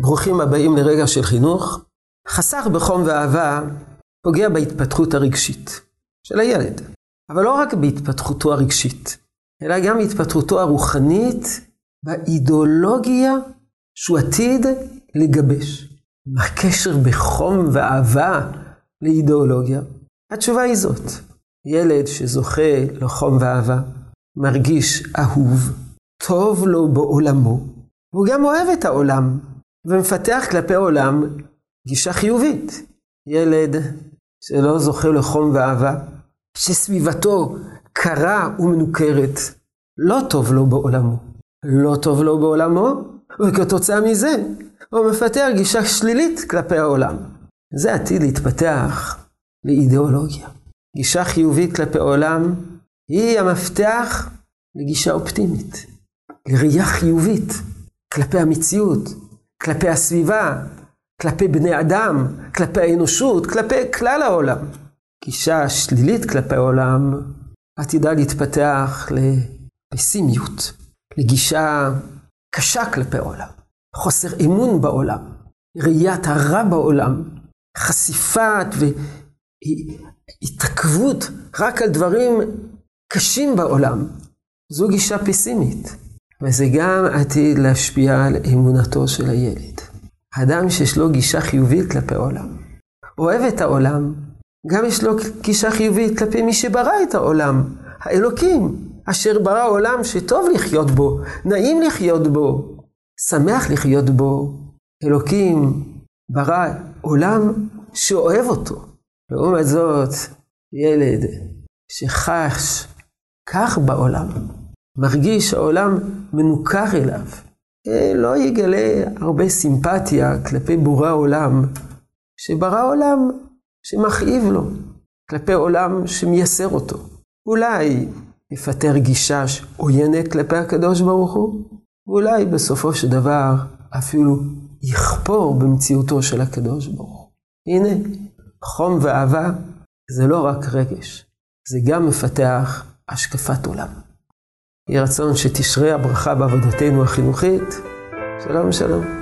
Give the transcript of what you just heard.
ברוכים הבאים לרגע של חינוך. חסך בחום ואהבה פוגע בהתפתחות הרגשית של הילד. אבל לא רק בהתפתחותו הרגשית, אלא גם בהתפתחותו הרוחנית, באידיאולוגיה שהוא עתיד לגבש. מה הקשר בחום ואהבה לאידיאולוגיה? התשובה היא זאת. ילד שזוכה לחום ואהבה, מרגיש אהוב, טוב לו בעולמו, והוא גם אוהב את העולם, ומפתח כלפי העולם גישה חיובית. ילד שלא זוכה לחום ואהבה, שסביבתו קרה ומנוכרת, לא טוב לו בעולמו. לא טוב לו בעולמו, וכתוצאה מזה הוא מפתח גישה שלילית כלפי העולם. זה עתיד להתפתח לאידיאולוגיה. גישה חיובית כלפי העולם היא המפתח לגישה אופטימית, לראייה חיובית כלפי המציאות, כלפי הסביבה, כלפי בני אדם, כלפי האנושות, כלפי כלל העולם. גישה שלילית כלפי העולם עתידה להתפתח לפסימיות, לגישה קשה כלפי העולם, חוסר אמון בעולם, ראיית הרע בעולם, חשיפת והתעכבות רק על דברים קשים בעולם. זו גישה פסימית, וזה גם עתיד להשפיע על אמונתו של הילד. אדם שיש לו גישה חיובית כלפי העולם, אוהב את העולם, גם יש לו גישה חיובית כלפי מי שברא את העולם, האלוקים, אשר ברא עולם שטוב לחיות בו, נעים לחיות בו, שמח לחיות בו. אלוקים ברא עולם שאוהב אותו. לעומת זאת, ילד שחש כך בעולם, מרגיש שהעולם מנוכר אליו, לא יגלה הרבה סימפתיה כלפי בורא העולם, שברא עולם שמכאיב לו, כלפי עולם שמייסר אותו. אולי יפטר גישה עוינת כלפי הקדוש ברוך הוא, ואולי בסופו של דבר אפילו יכפור במציאותו של הקדוש ברוך הוא. הנה, חום ואהבה זה לא רק רגש, זה גם מפתח השקפת עולם. יהי רצון שתשרה הברכה בעבודתנו החינוכית. שלום שלום.